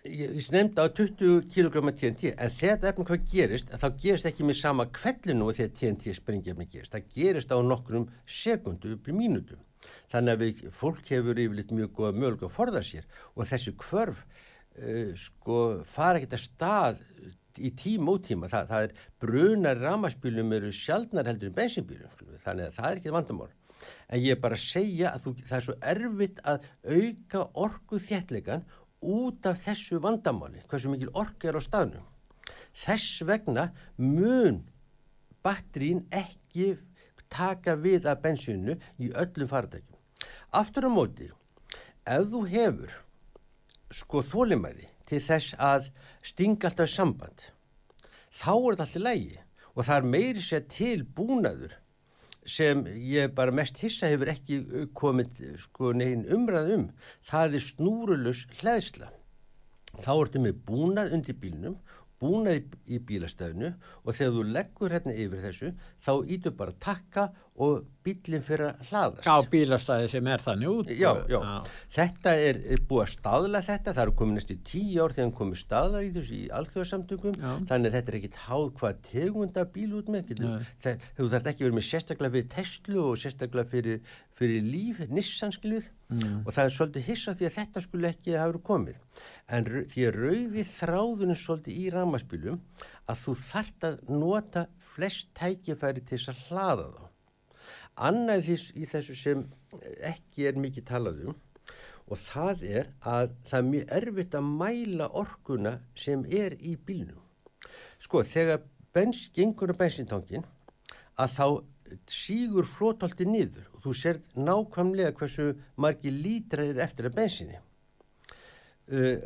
ég nefndi á 20 kg TNT en þetta efnum hvað gerist þá gerist ekki með sama kvellinu og þegar TNT springefni gerist, það gerist á nokkrum sekundu upp í mínutum þannig að við, fólk hefur yfirleitt mjög góða mögulega að forða sér og þessi kvörf uh, sko fara ekki að stað í tíma og tíma, það, það er brunar ramaspílum eru sjálfnar heldur en bensinbílum, þannig að það er ekki vandamál. En ég er bara að segja að þú, það er svo erfitt að auka orgu þjertleikan út af þessu vandamáli, hversu mikil ork er á staðnum. Þess vegna mun batterín ekki taka við af bensinu í öllum faradækjum. Aftur á móti, ef þú hefur sko þólimæði til þess að stinga alltaf samband, þá er þetta allir lægi og það er meiri sér til búnaður sem ég bara mest hissa hefur ekki uh, komið sko negin umræð um. Það er snúrulus hlæðsla þá ertu með búnað undir bílnum búnað í, í bílastæðinu og þegar þú leggur hérna yfir þessu þá ítur bara takka og bílinn fyrir að hlaðast. Á bílastæði sem er þannig út. Já, já. já. Þetta er, er búið að staðla þetta, það eru komið næstu tíu ár þegar komið staðlar í þessu í alþjóðarsamtökum, þannig að þetta er ekkit háð hvað tegunda bíl út með. Þú þarf ekki verið með sérstaklega fyrir Tesla og sérstaklega fyrir, fyrir líf, nissanskluð mm. og það er svolítið hissa því að þetta skulle ekki hafa verið komið. En því að rauði þráðunum svolítið í ramaspílum að þú þart að nota flest tækifæri til þess að hlaða þá. Annað því í þessu sem ekki er mikið talað um og það er að það er mjög erfitt að mæla orkuna sem er í bílnum. Sko þegar bens, gengur á bensintangin að þá sígur flótólti niður og þú ser nákvæmlega hversu margi lítrar er eftir að bensinni. Uh,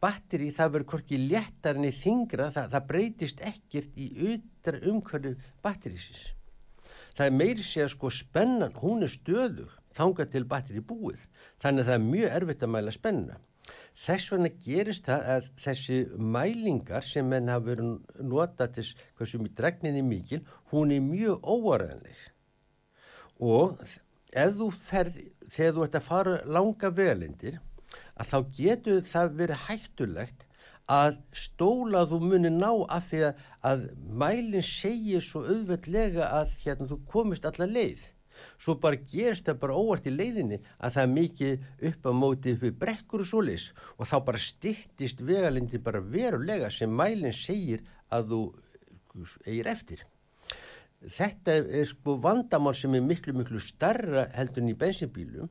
batteri það verður hvorki léttar en í þingra, það, það breytist ekkert í ytra umhverju batterísins. Það er meiri sé að sko spennan, hún er stöðug þanga til batteri búið þannig að það er mjög erfitt að mæla spenna þess vegna gerist það að þessi mælingar sem menn hafa verið notað til hversu mjög dregninni mikil, hún er mjög óaræðanleg og ef þú ferð þegar þú ert að fara langa vegalindir að þá getur það verið hættulegt að stóla þú muni ná af því að, að mælinn segir svo auðveldlega að hérna þú komist alla leið. Svo bara gerst það bara óvart í leiðinni að það er mikið upp á móti upp í brekkur og solis og þá bara stittist vegalindi bara verulega sem mælinn segir að þú eigir eftir. Þetta er sko vandamál sem er miklu miklu starra heldur en í bensinbílum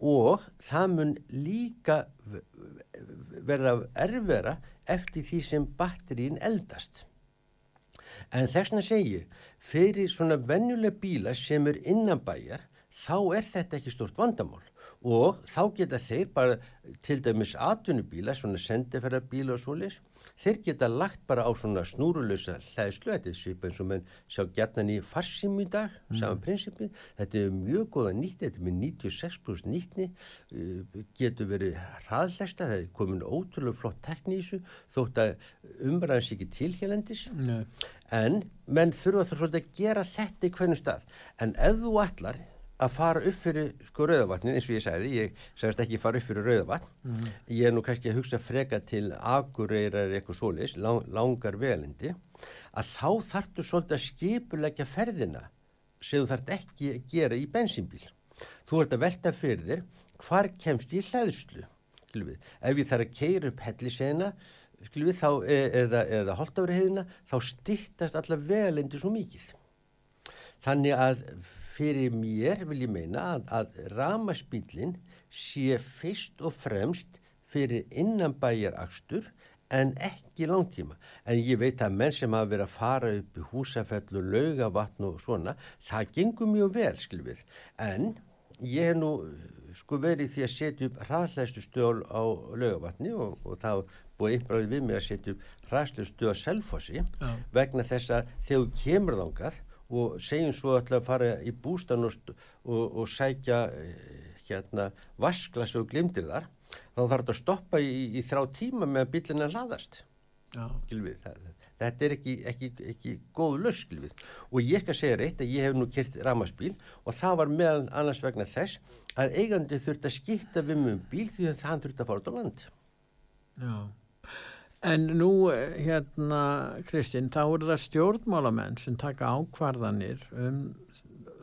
og það mun líka verða erfera eftir því sem batterín eldast. En þessna segju, fyrir svona vennuleg bíla sem er innan bæjar, þá er þetta ekki stort vandamál og þá geta þeir bara til dæmis atvinnubíla, svona sendeferðarbíla og svoleis, þeir geta lagt bara á svona snúrulösa hlæðslu, þetta er svipa eins og menn sjá gætnan í farsim í dag, mm. saman prinsipin, þetta er mjög góða nýtti, þetta er með 96% nýttni, uh, getur verið hraðlæsta, það er komin ótrúlega flott tekní í þessu, þótt að umræðans ekki tilhjælendis, en menn þurfa það svolítið að gera þetta í hvernig stað, en ef þú allar að fara upp fyrir sko rauðavatnin eins og ég sagði, ég sagðist ekki fara upp fyrir rauðavatn. Mm. ég er nú kannski að hugsa freka til agureyrar eitthvað solis lang, langar velindi að þá þartu svolítið að skipulegja ferðina sem þú þart ekki að gera í bensinbíl þú ert að velta fyrir þér hvar kemst ég hlæðslu ef ég þarf að keira upp hellisena þá, e, eða, eða holdafriðina þá stittast alla velindi svo mikið. Þannig að fyrir mér vil ég meina að, að ramaspílinn sé fyrst og fremst fyrir innanbæjar akstur en ekki langtíma. En ég veit að menn sem hafa verið að fara upp í húsafell og laugavatn og svona, það gengur mjög vel, skilvið. En ég hef nú sko verið því að setja upp hraðlæstu stöðl á laugavatni og, og það búið einbráðið við mig að setja upp hraðlæstu stöð á selfossi ja. vegna þess að þegar þú kemur þángað og segjum svo að fara í bústan og, og, og sækja eh, hérna vasklas og glimtir þar þá þarf þetta að stoppa í, í þrá tíma með að bílina það, þetta er ekki, ekki, ekki góð löst og ég skal segja reitt að ég hef nú kert ramaspíl og það var meðan annars vegna þess að eigandi þurft að skipta við mjög um bíl því að það þurft að fara út á land. Já En nú hérna Kristinn, þá eru það stjórnmálamenn sem taka ákvarðanir um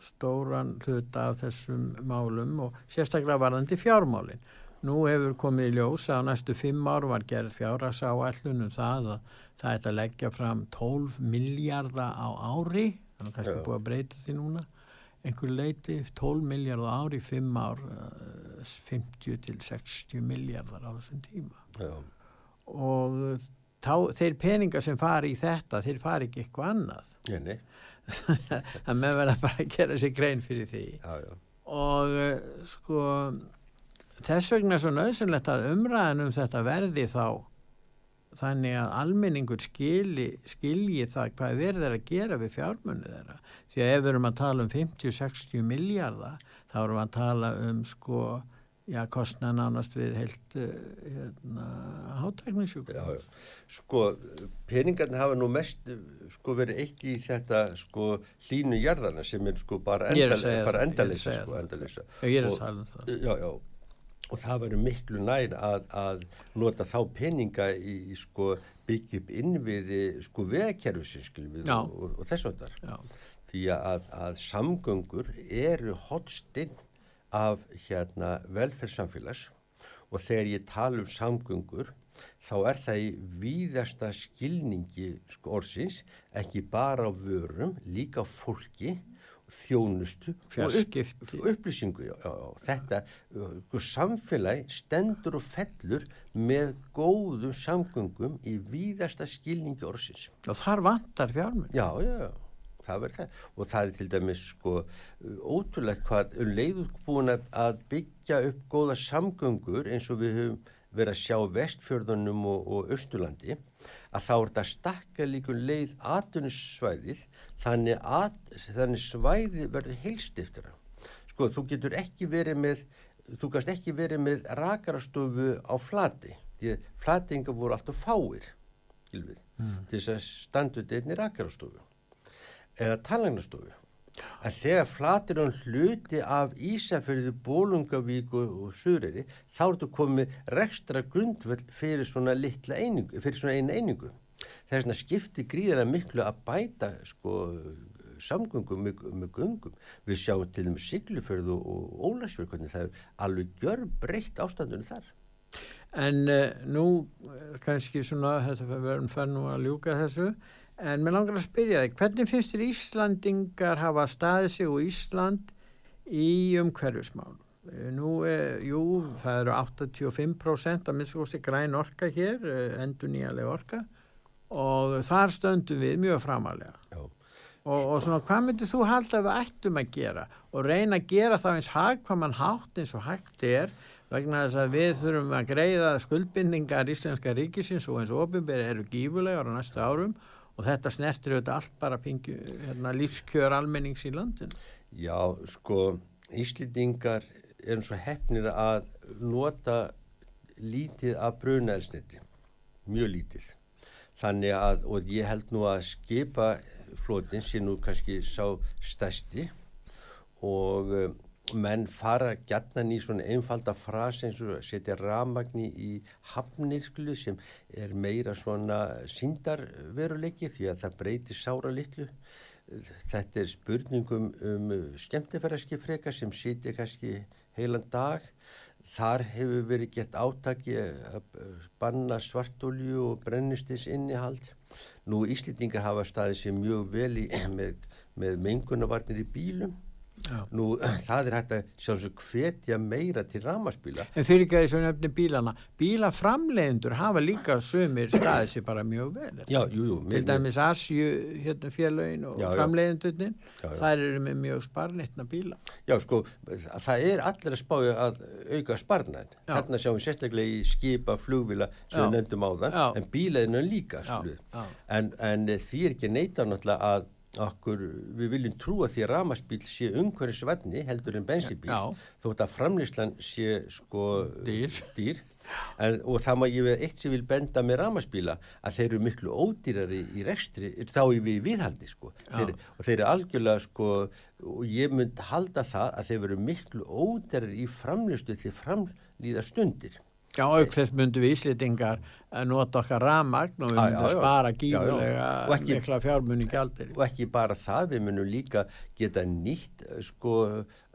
stóran hluta af þessum málum og sérstaklega varðandi fjármálinn Nú hefur komið í ljós að næstu fimm ár var gerð fjárhagsáallunum það að það er að leggja fram 12 miljardar á ári, þannig að það er búið að breyta því núna, einhver leiti 12 miljardar á ári, fimm ár, 50 eh, til 60 miljardar á þessum tíma. Já. Og þá, þeir peningar sem fari í þetta, þeir fari ekki eitthvað annað. Jenni. Það með verða bara að gera sér grein fyrir því. Já, já. Og eh, sko þess vegna er svo nöðsynlegt að umræðan um þetta verði þá þannig að almenningur skilji, skilji það hvað verður að gera við fjármunni þeirra því að ef við erum að tala um 50-60 miljardar þá erum við að tala um sko já, kostna nánast við heilt uh, hérna, hátækningssjúkla Sko, peningarnir hafa nú mest sko verið ekki í þetta sko hlínu jarðarna sem er sko bara, endal, bara endalisa sko, endalisa Ég er að tala um það. Já, já. Og það verður miklu nær að, að nota þá peninga í, í sko, byggjum innviði sko veðkerfisins og, og, og þess þar því að, að samgöngur eru hotstinn af hérna velferðsamfélags og þegar ég tala um samgöngur þá er það í víðasta skilningi sko orðsins ekki bara á vörum, líka á fólki þjónustu og upp, upplýsingu já, já, þetta uh, samfélagi stendur og fellur með góðum samgöngum í víðasta skilningi orðsins. Og þar vantar fjármenn já, já, það verður það og það er til dæmis sko ótrúlegt hvað um leiður búin að byggja upp góða samgöngur eins og við höfum verið að sjá vestfjörðunum og, og austurlandi að þá er þetta stakka líkun leið aðunisvæðið þannig að þannig svæði verður heilst eftir það. Sko, þú getur ekki verið með, þú kannst ekki verið með rakarastofu á flati, því að flatinga voru alltaf fáir, mm. til þess að standu þetta einni rakarastofu eða talangnastofu. En þegar flatir án hluti af Ísafjörðu, Bólungavík og, og Sureri, þá ertu komið rekstra grundvöld fyrir svona einingu, fyrir svona einu einingu er svona skipti gríðilega miklu að bæta sko samgöngum með, með göngum. Við sjáum til dæmis Siglufjörðu og Ólarsfjörð hvernig það er alveg gjör breytt ástandunum þar. En uh, nú kannski svona, þetta verðum fann nú að ljúka þessu, en mér langar að spyrja þig, hvernig finnst þér Íslandingar hafa staðið sig og Ísland í umhverfismálum? Eh, nú, eh, jú, það eru 85% að minnst græn orka hér, eh, endur nýjalega orka. Og þar stöndum við mjög framalega og, og svona hvað myndir þú halda við ættum að gera? Og reyna að gera það eins hagkvaman hátt eins og hægt er vegna þess að við þurfum að greiða skuldbindingar íslenska ríkisins og eins og ofinberi eru gífulegar á næstu árum. og þetta snertir auðvitað allt bara pingju, hérna, lífskjör almennings í landin Já, sko Íslendingar er eins og hefnir að nota lítið af brunælsniti mjög lítið. Þannig að, og ég held nú að skipa flótin sé nú kannski sá stæsti og menn fara gætnan í svona einfalda frasi eins og setja ramagni í hafnir sklu sem er meira svona síndarveruleiki því að það breytir sára litlu. Þetta er spurningum um skemmtifæraski freka sem sitja kannski heilan dag. Þar hefur verið gett átaki að banna svartolju og brennistis innihald. Nú Íslitingar hafa staðið sér mjög vel í, með, með mengunavarnir í bílum Nú, <clears throat> það er hægt að sjá svo hvetja meira til ramaspíla. En fyrir ekki að þessu nefni bílana, bílaframlegendur hafa líka sömur staðið sér bara mjög vel. Já, jú, jú. Til dæmis Asju, hérna félögin og framlegendurnin, það eru með mjög sparnitna bíla. Já, sko, það er allir að spája að auka sparnaðin. Þarna sjáum við sérstaklega í skipa, flugvila, sem við nefndum á það, en bílaðinu líka, sluð. En, en því er ekki neita náttúrulega að okkur, við viljum trúa því að ramaspíl sé umhverfisvætni heldur en bensibíl þótt að framlýslan sé sko dýr, dýr. En, og það má ég veið eitt sem vil benda með ramaspíla að þeir eru miklu ódýrari í rekstri þá í við viðhaldi sko. Þeir, og þeir eru algjörlega sko og ég mynd halda það að þeir eru miklu ódýrari í framlýstu til framlýða stundir. Já, auk þess myndum við íslitingar nota okkar ramagn og við myndum að spara gífulega mikla fjármunni gældir. Og ekki bara það, við myndum líka geta nýtt sko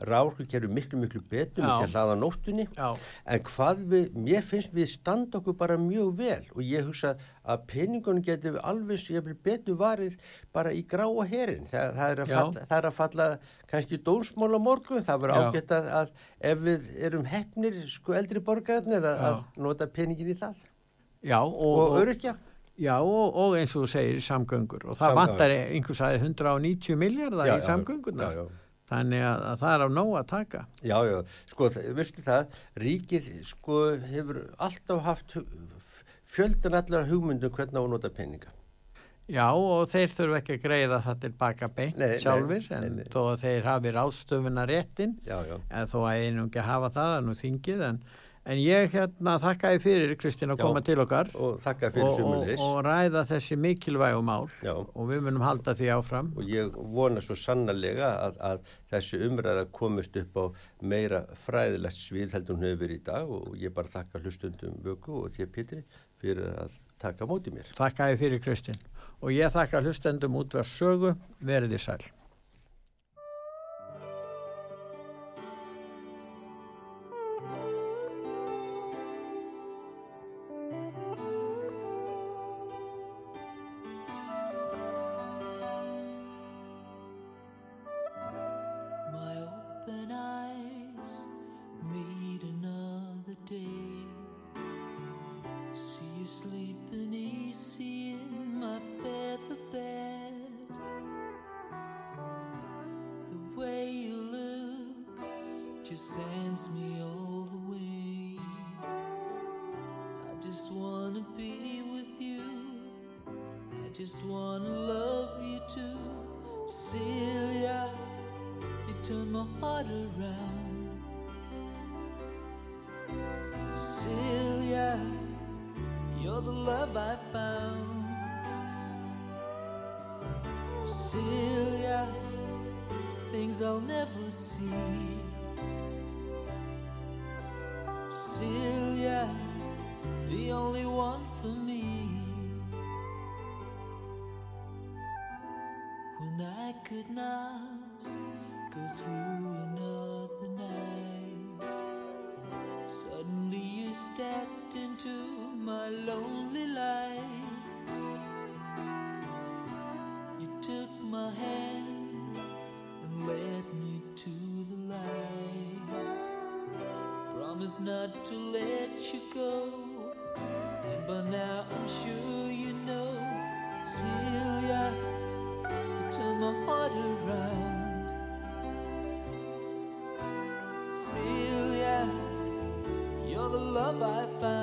ráðurkerfi miklu miklu betur því að hlaða nóttunni. Já. En hvað við, mér finnst við standa okkur bara mjög vel og ég hugsa að peningunum getur alveg ég vil betur varið bara í gráa herin. Það, það, er falla, það er að falla kannski dónsmóla morgun, það verður ágætt að, að ef við erum hefnir sko eldri borgarnir að, að nota peningin í það. Já, og, og örykja. Já, og, og eins og þú segir samgöngur og það vantar einhvers aðeins 190 miljardar í samgönguna. já, já. Þannig að, að það er á nóg að taka. Já, já, sko, veistu það, ríkið, sko, hefur alltaf haft fjöldan allar hugmyndu hvernig að nota peninga. Já, og þeir þurfu ekki að greiða það tilbaka beint Nei, sjálfur, nei, en nei. þó að þeir hafi ráðstöfuna réttin, Já, já. en þó að einum ekki hafa það, er nú þingið, en, en ég hérna þakkaði fyrir, Kristín, að koma til okkar Og og, og, og ræða þessi mikilvægu mál Já. og við munum halda því áfram. Og ég vona svo sannarlega að, að þessi umræða komist upp á meira fræðilegt svið heldur hún hefur verið í dag og ég bara þakka hlustundum vöku og þér Pétri fyrir að taka móti mér. Þakkaði fyrir, Kristín. Og ég þakka hlustendum út var sögu, veriði sæl. I could not go through another night. Suddenly you stepped into my lonely life. You took my hand and led me to the light. Promise not to let you go. And by now I'm sure you know, you heart around. Celia, you're the love I found.